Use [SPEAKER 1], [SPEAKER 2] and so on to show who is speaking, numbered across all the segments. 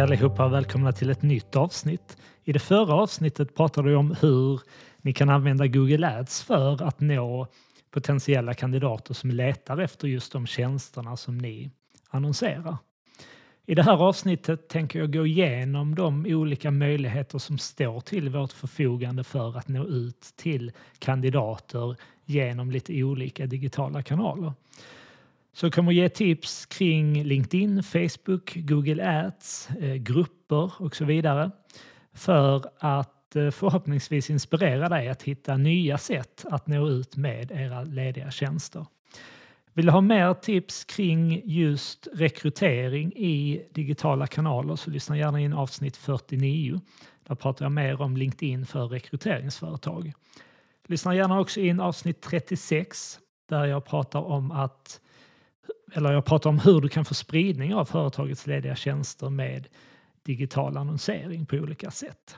[SPEAKER 1] Hej allihopa och välkomna till ett nytt avsnitt. I det förra avsnittet pratade vi om hur ni kan använda Google Ads för att nå potentiella kandidater som letar efter just de tjänsterna som ni annonserar. I det här avsnittet tänker jag gå igenom de olika möjligheter som står till vårt förfogande för att nå ut till kandidater genom lite olika digitala kanaler. Så jag kommer ge tips kring LinkedIn, Facebook, Google Ads, eh, grupper och så vidare för att eh, förhoppningsvis inspirera dig att hitta nya sätt att nå ut med era lediga tjänster. Vill du ha mer tips kring just rekrytering i digitala kanaler så lyssna gärna in avsnitt 49. Där pratar jag mer om LinkedIn för rekryteringsföretag. Lyssna gärna också in avsnitt 36 där jag pratar om att eller jag pratar om hur du kan få spridning av företagets lediga tjänster med digital annonsering på olika sätt.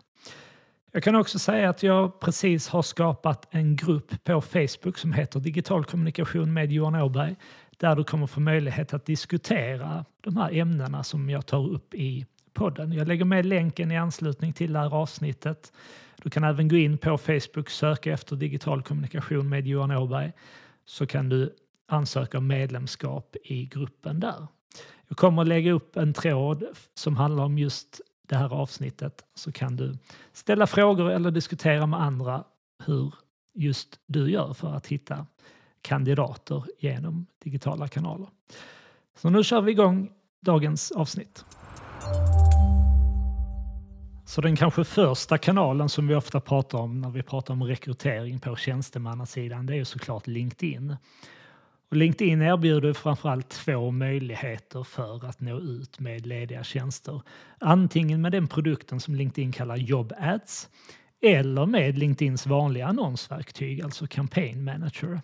[SPEAKER 1] Jag kan också säga att jag precis har skapat en grupp på Facebook som heter Digital kommunikation med Johan Åberg där du kommer få möjlighet att diskutera de här ämnena som jag tar upp i podden. Jag lägger med länken i anslutning till det här avsnittet. Du kan även gå in på Facebook, söka efter digital kommunikation med Johan Åberg så kan du ansöka om medlemskap i gruppen där. Jag kommer att lägga upp en tråd som handlar om just det här avsnittet så kan du ställa frågor eller diskutera med andra hur just du gör för att hitta kandidater genom digitala kanaler. Så nu kör vi igång dagens avsnitt. Så den kanske första kanalen som vi ofta pratar om när vi pratar om rekrytering på tjänstemannasidan det är ju såklart LinkedIn. Och LinkedIn erbjuder framförallt två möjligheter för att nå ut med lediga tjänster. Antingen med den produkten som LinkedIn kallar Job Ads eller med LinkedIns vanliga annonsverktyg, alltså Campaign Manager.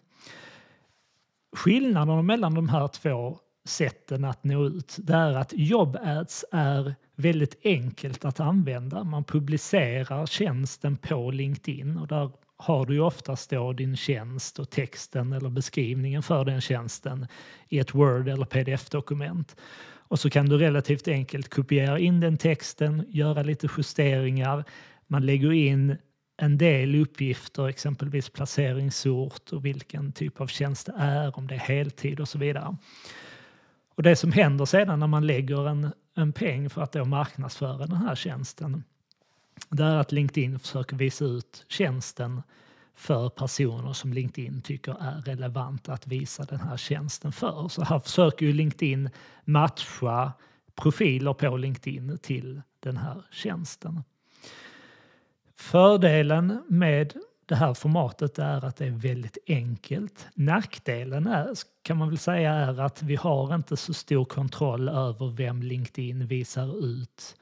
[SPEAKER 1] Skillnaden mellan de här två sätten att nå ut det är att Job Ads är väldigt enkelt att använda. Man publicerar tjänsten på LinkedIn och där har du ju oftast då din tjänst och texten eller beskrivningen för den tjänsten i ett Word eller pdf-dokument. Och så kan du relativt enkelt kopiera in den texten, göra lite justeringar. Man lägger in en del uppgifter, exempelvis placeringsort och vilken typ av tjänst det är, om det är heltid och så vidare. Och det som händer sedan när man lägger en, en peng för att då marknadsföra den här tjänsten det är att LinkedIn försöker visa ut tjänsten för personer som LinkedIn tycker är relevant att visa den här tjänsten för. Så här försöker ju LinkedIn matcha profiler på LinkedIn till den här tjänsten. Fördelen med det här formatet är att det är väldigt enkelt. Nackdelen är, kan man väl säga är att vi har inte så stor kontroll över vem LinkedIn visar ut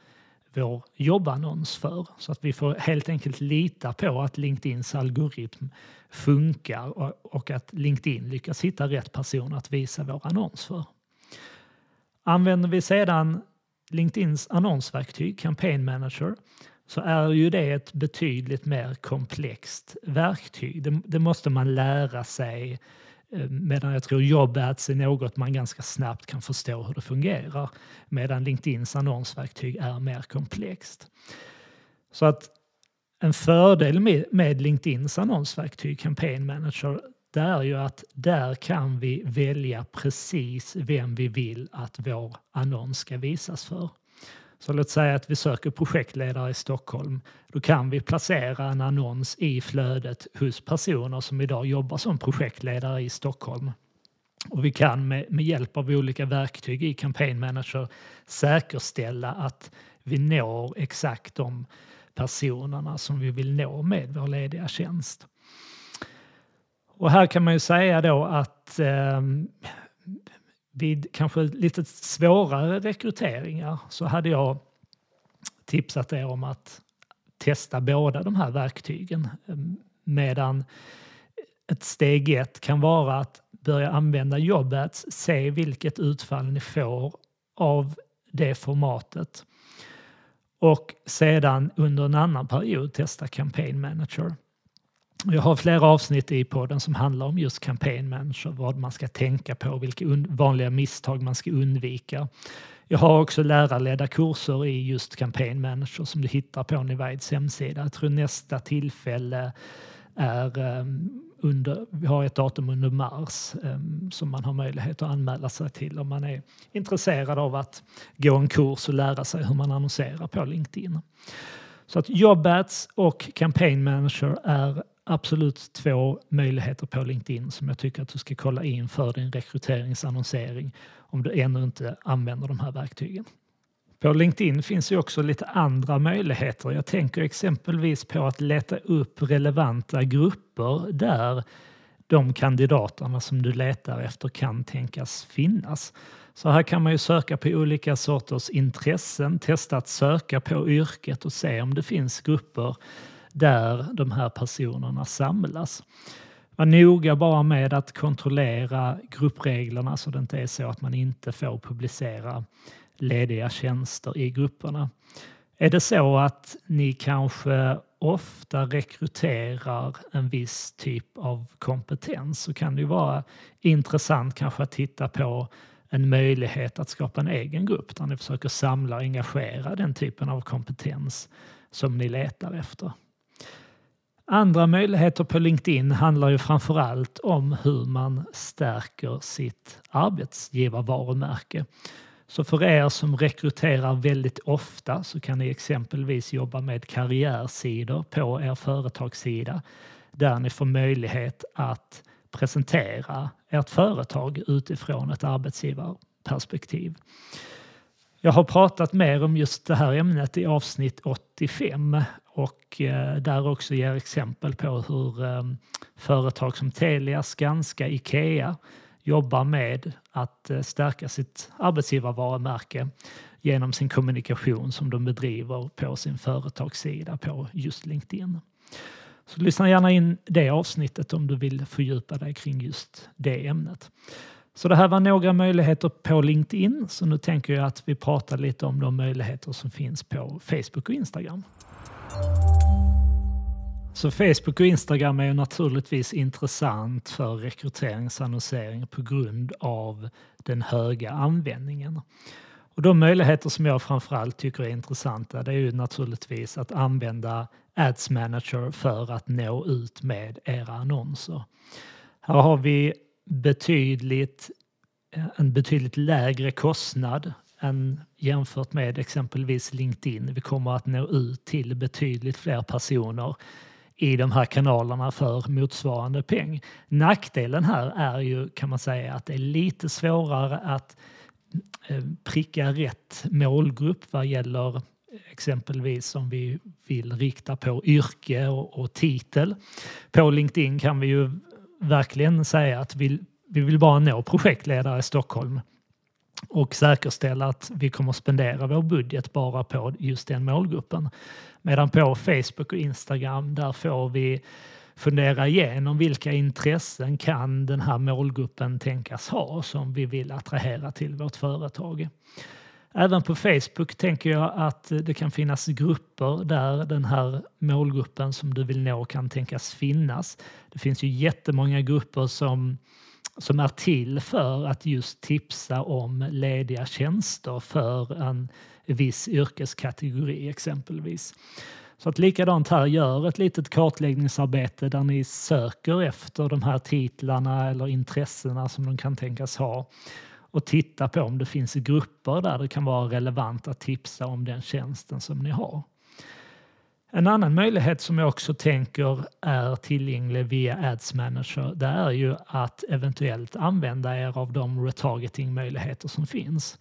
[SPEAKER 1] vår jobbannons för. Så att vi får helt enkelt lita på att LinkedIns algoritm funkar och, att LinkedIn lyckas hitta rätt person att visa vår annons för. Använder vi sedan LinkedIns annonsverktyg, Campaign Manager, så är ju det ett betydligt mer komplext verktyg. Det, det måste man lära sig Eh, medan jag tror JobAds är något man ganska snabbt kan förstå hur det fungerar. Medan LinkedIns annonsverktyg är mer komplext. Så att en fördel med, med LinkedIns annonsverktyg, Campaign Manager, det är ju att där kan vi välja precis vem vi vill att vår annons ska visas för. Så låt säga att vi söker projektledare i Stockholm. Då kan vi placera en annons i flödet hos personer som idag jobbar som projektledare i Stockholm. Och vi kan med, med hjälp av olika verktyg i Campaign Manager säkerställa att vi når exakt de personerna som vi vill nå med vår lediga tjänst. Och här kan man ju säga då att eh, vid kanske lite svårare rekryteringar så hade jag tipsat er om att testa båda de här verktygen. Eh, medan ett steg ett kan vara att börja använda Jobbats, se vilket utfall ni får av det formatet. Och sedan under en annan period testa Campaign Manager. Jag har flera avsnitt i podden som handlar om just campaign manager, vad man ska tänka på, vilka vanliga misstag man ska undvika. Jag har också lärarledda kurser i just campaign manager som du hittar på Nivides hemsida. Jag tror nästa tillfälle är ehm, under, vi har ett datum under mars ehm, som man har möjlighet att anmäla sig till om man är intresserad av att gå en kurs och lära sig hur man annonserar på LinkedIn. Så att Jobbats och Campaign Manager är absolut två möjligheter på LinkedIn som jag tycker att du ska kolla in för din rekryteringsannonsering om du ännu inte använder de här verktygen. På LinkedIn finns ju också lite andra möjligheter. Jag tänker exempelvis på att leta upp relevanta grupper där de kandidaterna som du letar efter kan tänkas finnas. Så här kan man ju söka på olika sorters intressen, testa att söka på yrket och se om det finns grupper där de här personerna samlas. Var noga bara med att kontrollera gruppreglerna så det inte är så att man inte får publicera lediga tjänster i grupperna. Är det så att ni kanske ofta rekryterar en viss typ av kompetens så kan det ju vara intressant kanske att titta på en möjlighet att skapa en egen grupp där ni försöker samla och engagera den typen av kompetens som ni letar efter. Andra möjligheter på LinkedIn handlar ju framför allt om hur man stärker sitt arbetsgivarvarumärke. Så för er som rekryterar väldigt ofta så kan ni exempelvis jobba med karriärsidor på er företagssida där ni får möjlighet att presentera ert företag utifrån ett arbetsgivarperspektiv. Jag har pratat mer om just det här ämnet i avsnitt 85 och eh, där också ger exempel på hur eh, företag som Telia, Skanska, Ikea jobbar med att eh, stärka sitt arbetsgivarvarumärke genom sin kommunikation som de bedriver på sin företagssida på just LinkedIn. Så lyssna gärna in det avsnittet om du vill fördjupa dig kring just det ämnet. Så det här var några möjligheter på LinkedIn, så nu tänker jag att vi pratar lite om de möjligheter som finns på Facebook och Instagram. Så Facebook och Instagram är ju naturligtvis intressant för rekryteringsannonsering på grund av den höga användningen. Och de möjligheter som jag framförallt tycker är intressanta det är ju naturligtvis att använda Ads Manager för att nå ut med era annonser. Här har vi betydligt, eh, en betydligt lägre kostnad än jämfört med exempelvis LinkedIn. Vi kommer att nå ut till betydligt fler personer i de här kanalerna för motsvarande peng. Nackdelen här är ju kan man säga att det är lite svårare att eh, pricka rätt målgrupp vad gäller exempelvis om vi vill rikta på yrke och, och titel. På LinkedIn kan vi ju verkligen säga att vi, vi vill bara nå projektledare i Stockholm och säkerställa att vi kommer spendera vår budget bara på just den målgruppen. Medan på Facebook och Instagram där får vi fundera igenom vilka intressen kan den här målgruppen tänkas ha som vi vill attrahera till vårt företag. Även på Facebook tänker jag att det kan finnas grupper där den här målgruppen som du vill nå kan tänkas finnas. Det finns ju jättemånga grupper som, som är till för att just tipsa om lediga tjänster för en viss yrkeskategori exempelvis. Så att likadant här, gör ett litet kartläggningsarbete där ni söker efter de här titlarna eller intressena som de kan tänkas ha och titta på om det finns grupper där det kan vara relevant att tipsa om den tjänsten som ni har. En annan möjlighet som jag också tänker är tillgänglig via Ads Manager det är ju att eventuellt använda er av de retargeting möjligheter som finns.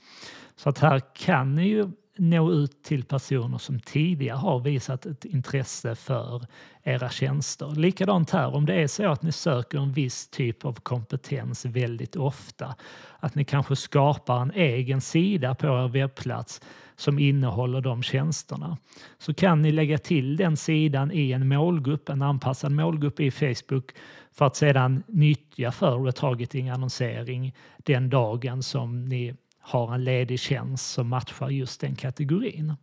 [SPEAKER 1] Så att här kan ni ju nå ut till personer som tidigare har visat ett intresse för era tjänster. Likadant här, om det är så att ni söker en viss typ av kompetens väldigt ofta, att ni kanske skapar en egen sida på er webbplats som innehåller de tjänsterna, så kan ni lägga till den sidan i en målgrupp, en anpassad målgrupp i Facebook för att sedan nyttja för retargeting-annonsering den dagen som ni har en ledig tjänst som matchar just den kategorin.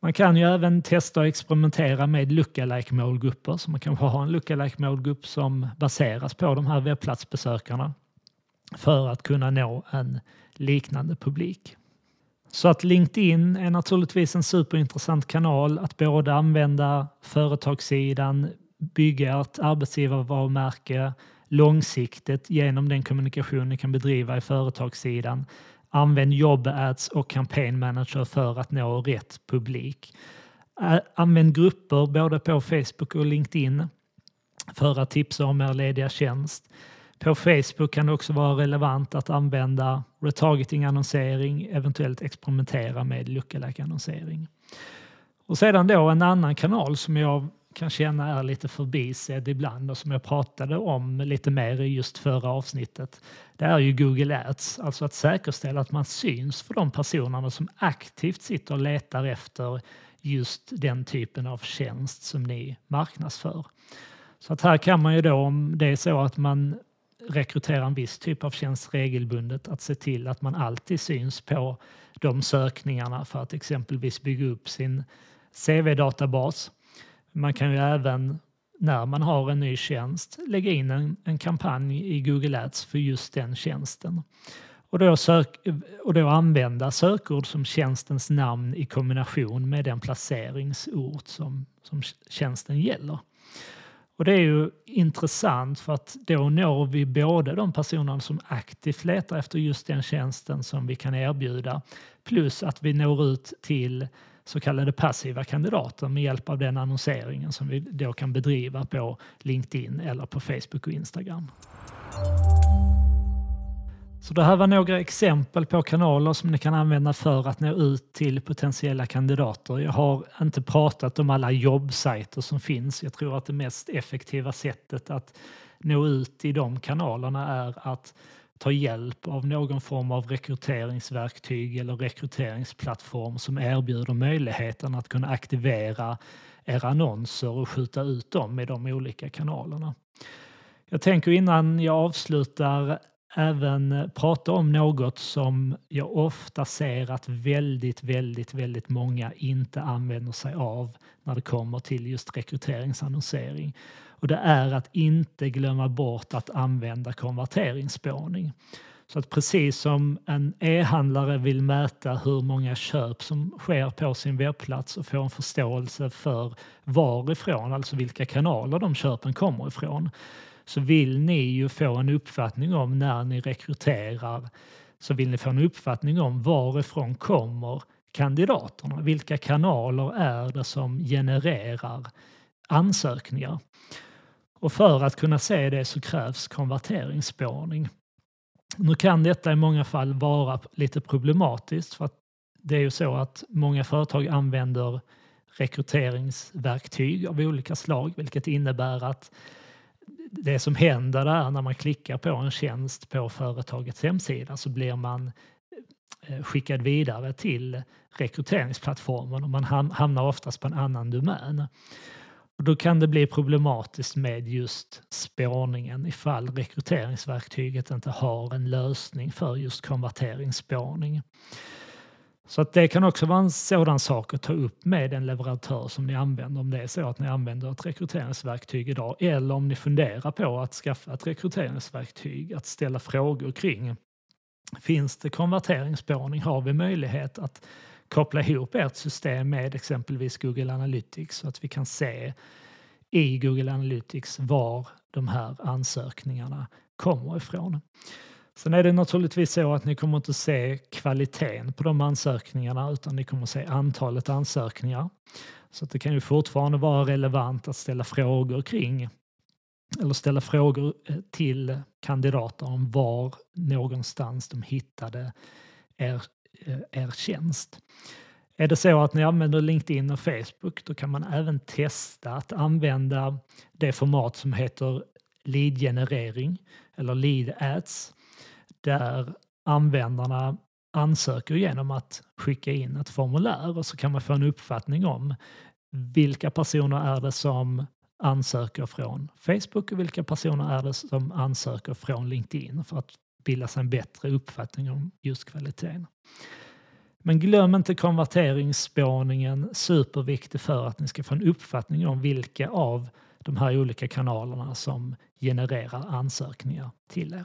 [SPEAKER 1] Man kan ju även testa och experimentera med lookalike målgrupper. Så man kan ha en lookalike målgrupp som baseras på de här webbplatsbesökarna för att kunna nå en liknande publik. Så att LinkedIn är naturligtvis en superintressant kanal att både använda företagssidan, bygga ett arbetsgivarvarumärke långsiktigt genom den kommunikation ni kan bedriva i företagssidan. Använd jobb ads och campaign manager för att nå rätt publik. Använd grupper både på Facebook och LinkedIn för att tipsa om er lediga tjänst. På Facebook kan det också vara relevant att använda retargeting-annonsering, eventuellt experimentera med lookalike-annonsering. Och sedan då en annan kanal som jag kan känna är lite förbisedd ibland och som jag pratade om lite mer i just förra avsnittet. Det är ju Google Ads, alltså att säkerställa att man syns för de personerna som aktivt sitter och letar efter just den typen av tjänst som ni marknadsför. Så att här kan man ju då om det är så att man rekrytera en viss typ av tjänst regelbundet, att se till att man alltid syns på de sökningarna för att exempelvis bygga upp sin CV-databas. Man kan ju även när man har en ny tjänst lägga in en, en kampanj i Google Ads för just den tjänsten. Och då, sök, och då använda sökord som tjänstens namn i kombination med den placeringsort som, som tjänsten gäller. Och det är ju intressant för att då når vi både de personer som aktivt letar efter just den tjänsten som vi kan erbjuda plus att vi når ut till så kallade passiva kandidater med hjälp av den annonseringen som vi då kan bedriva på LinkedIn eller på Facebook och Instagram. Så det här var några exempel på kanaler som ni kan använda för att nå ut till potentiella kandidater. Jag har inte pratat om alla jobbsajter som finns. Jag tror att det mest effektiva sättet att nå ut i de kanalerna är att ta hjälp av någon form av rekryteringsverktyg eller rekryteringsplattform som erbjuder möjligheten att kunna aktivera era annonser och skjuta ut dem i de olika kanalerna. Jag tänker innan jag avslutar även prata om något som jag ofta ser att väldigt, väldigt, väldigt många inte använder sig av när det kommer till just rekryteringsannonsering. Och det är att inte glömma bort att använda konverteringsspårning. Så att precis som en e-handlare vill mäta hur många köp som sker på sin webbplats och få en förståelse för varifrån, alltså vilka kanaler de köpen kommer ifrån, så vill ni ju få en uppfattning om när ni rekryterar så vill ni få en uppfattning om varifrån kommer kandidaterna? Vilka kanaler är det som genererar ansökningar? Och för att kunna se det så krävs konverteringsspårning. Nu kan detta i många fall vara lite problematiskt för att det är ju så att många företag använder rekryteringsverktyg av olika slag vilket innebär att det som händer där när man klickar på en tjänst på företagets hemsida så blir man eh, skickad vidare till rekryteringsplattformen och man hamnar oftast på en annan domän. Och då kan det bli problematiskt med just spårningen ifall rekryteringsverktyget inte har en lösning för just konverteringsspårning. Så att det kan också vara en sådan sak att ta upp med den leverantör som ni använder om det är så att ni använder ett rekryteringsverktyg idag eller om ni funderar på att skaffa ett rekryteringsverktyg, att ställa frågor kring Finns det konverteringsspårning? Har vi möjlighet att koppla ihop ert system med exempelvis Google Analytics så att vi kan se i Google Analytics var de här ansökningarna kommer ifrån. Sen är det naturligtvis så att ni kommer inte se kvaliteten på de ansökningarna utan ni kommer se antalet ansökningar. Så det kan ju fortfarande vara relevant att ställa frågor kring eller ställa frågor eh, till kandidater om var någonstans de hittade er, Eh, er tjänst. Är det så att ni använder LinkedIn och Facebook då kan man även testa att använda det format som heter Leadgenerering eller lead ads där användarna ansöker genom att skicka in ett formulär och så kan man få en uppfattning om vilka personer är det som ansöker från Facebook och vilka personer är det som ansöker från LinkedIn för att bilda sig en bättre uppfattning om just kvaliteten. Men glöm inte konverteringsspårningen, superviktig för att ni ska få en uppfattning om vilka av de här olika kanalerna som genererar ansökningar till er.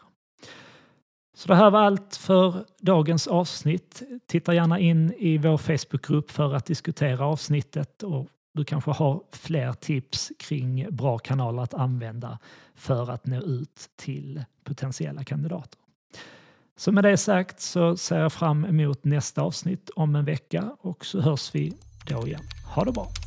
[SPEAKER 1] Så det här var allt för dagens avsnitt. Titta gärna in i vår Facebookgrupp för att diskutera avsnittet och du kanske har fler tips kring bra kanaler att använda för att nå ut till potentiella kandidater. Så med det sagt så ser jag fram emot nästa avsnitt om en vecka och så hörs vi då igen. Ha det bra!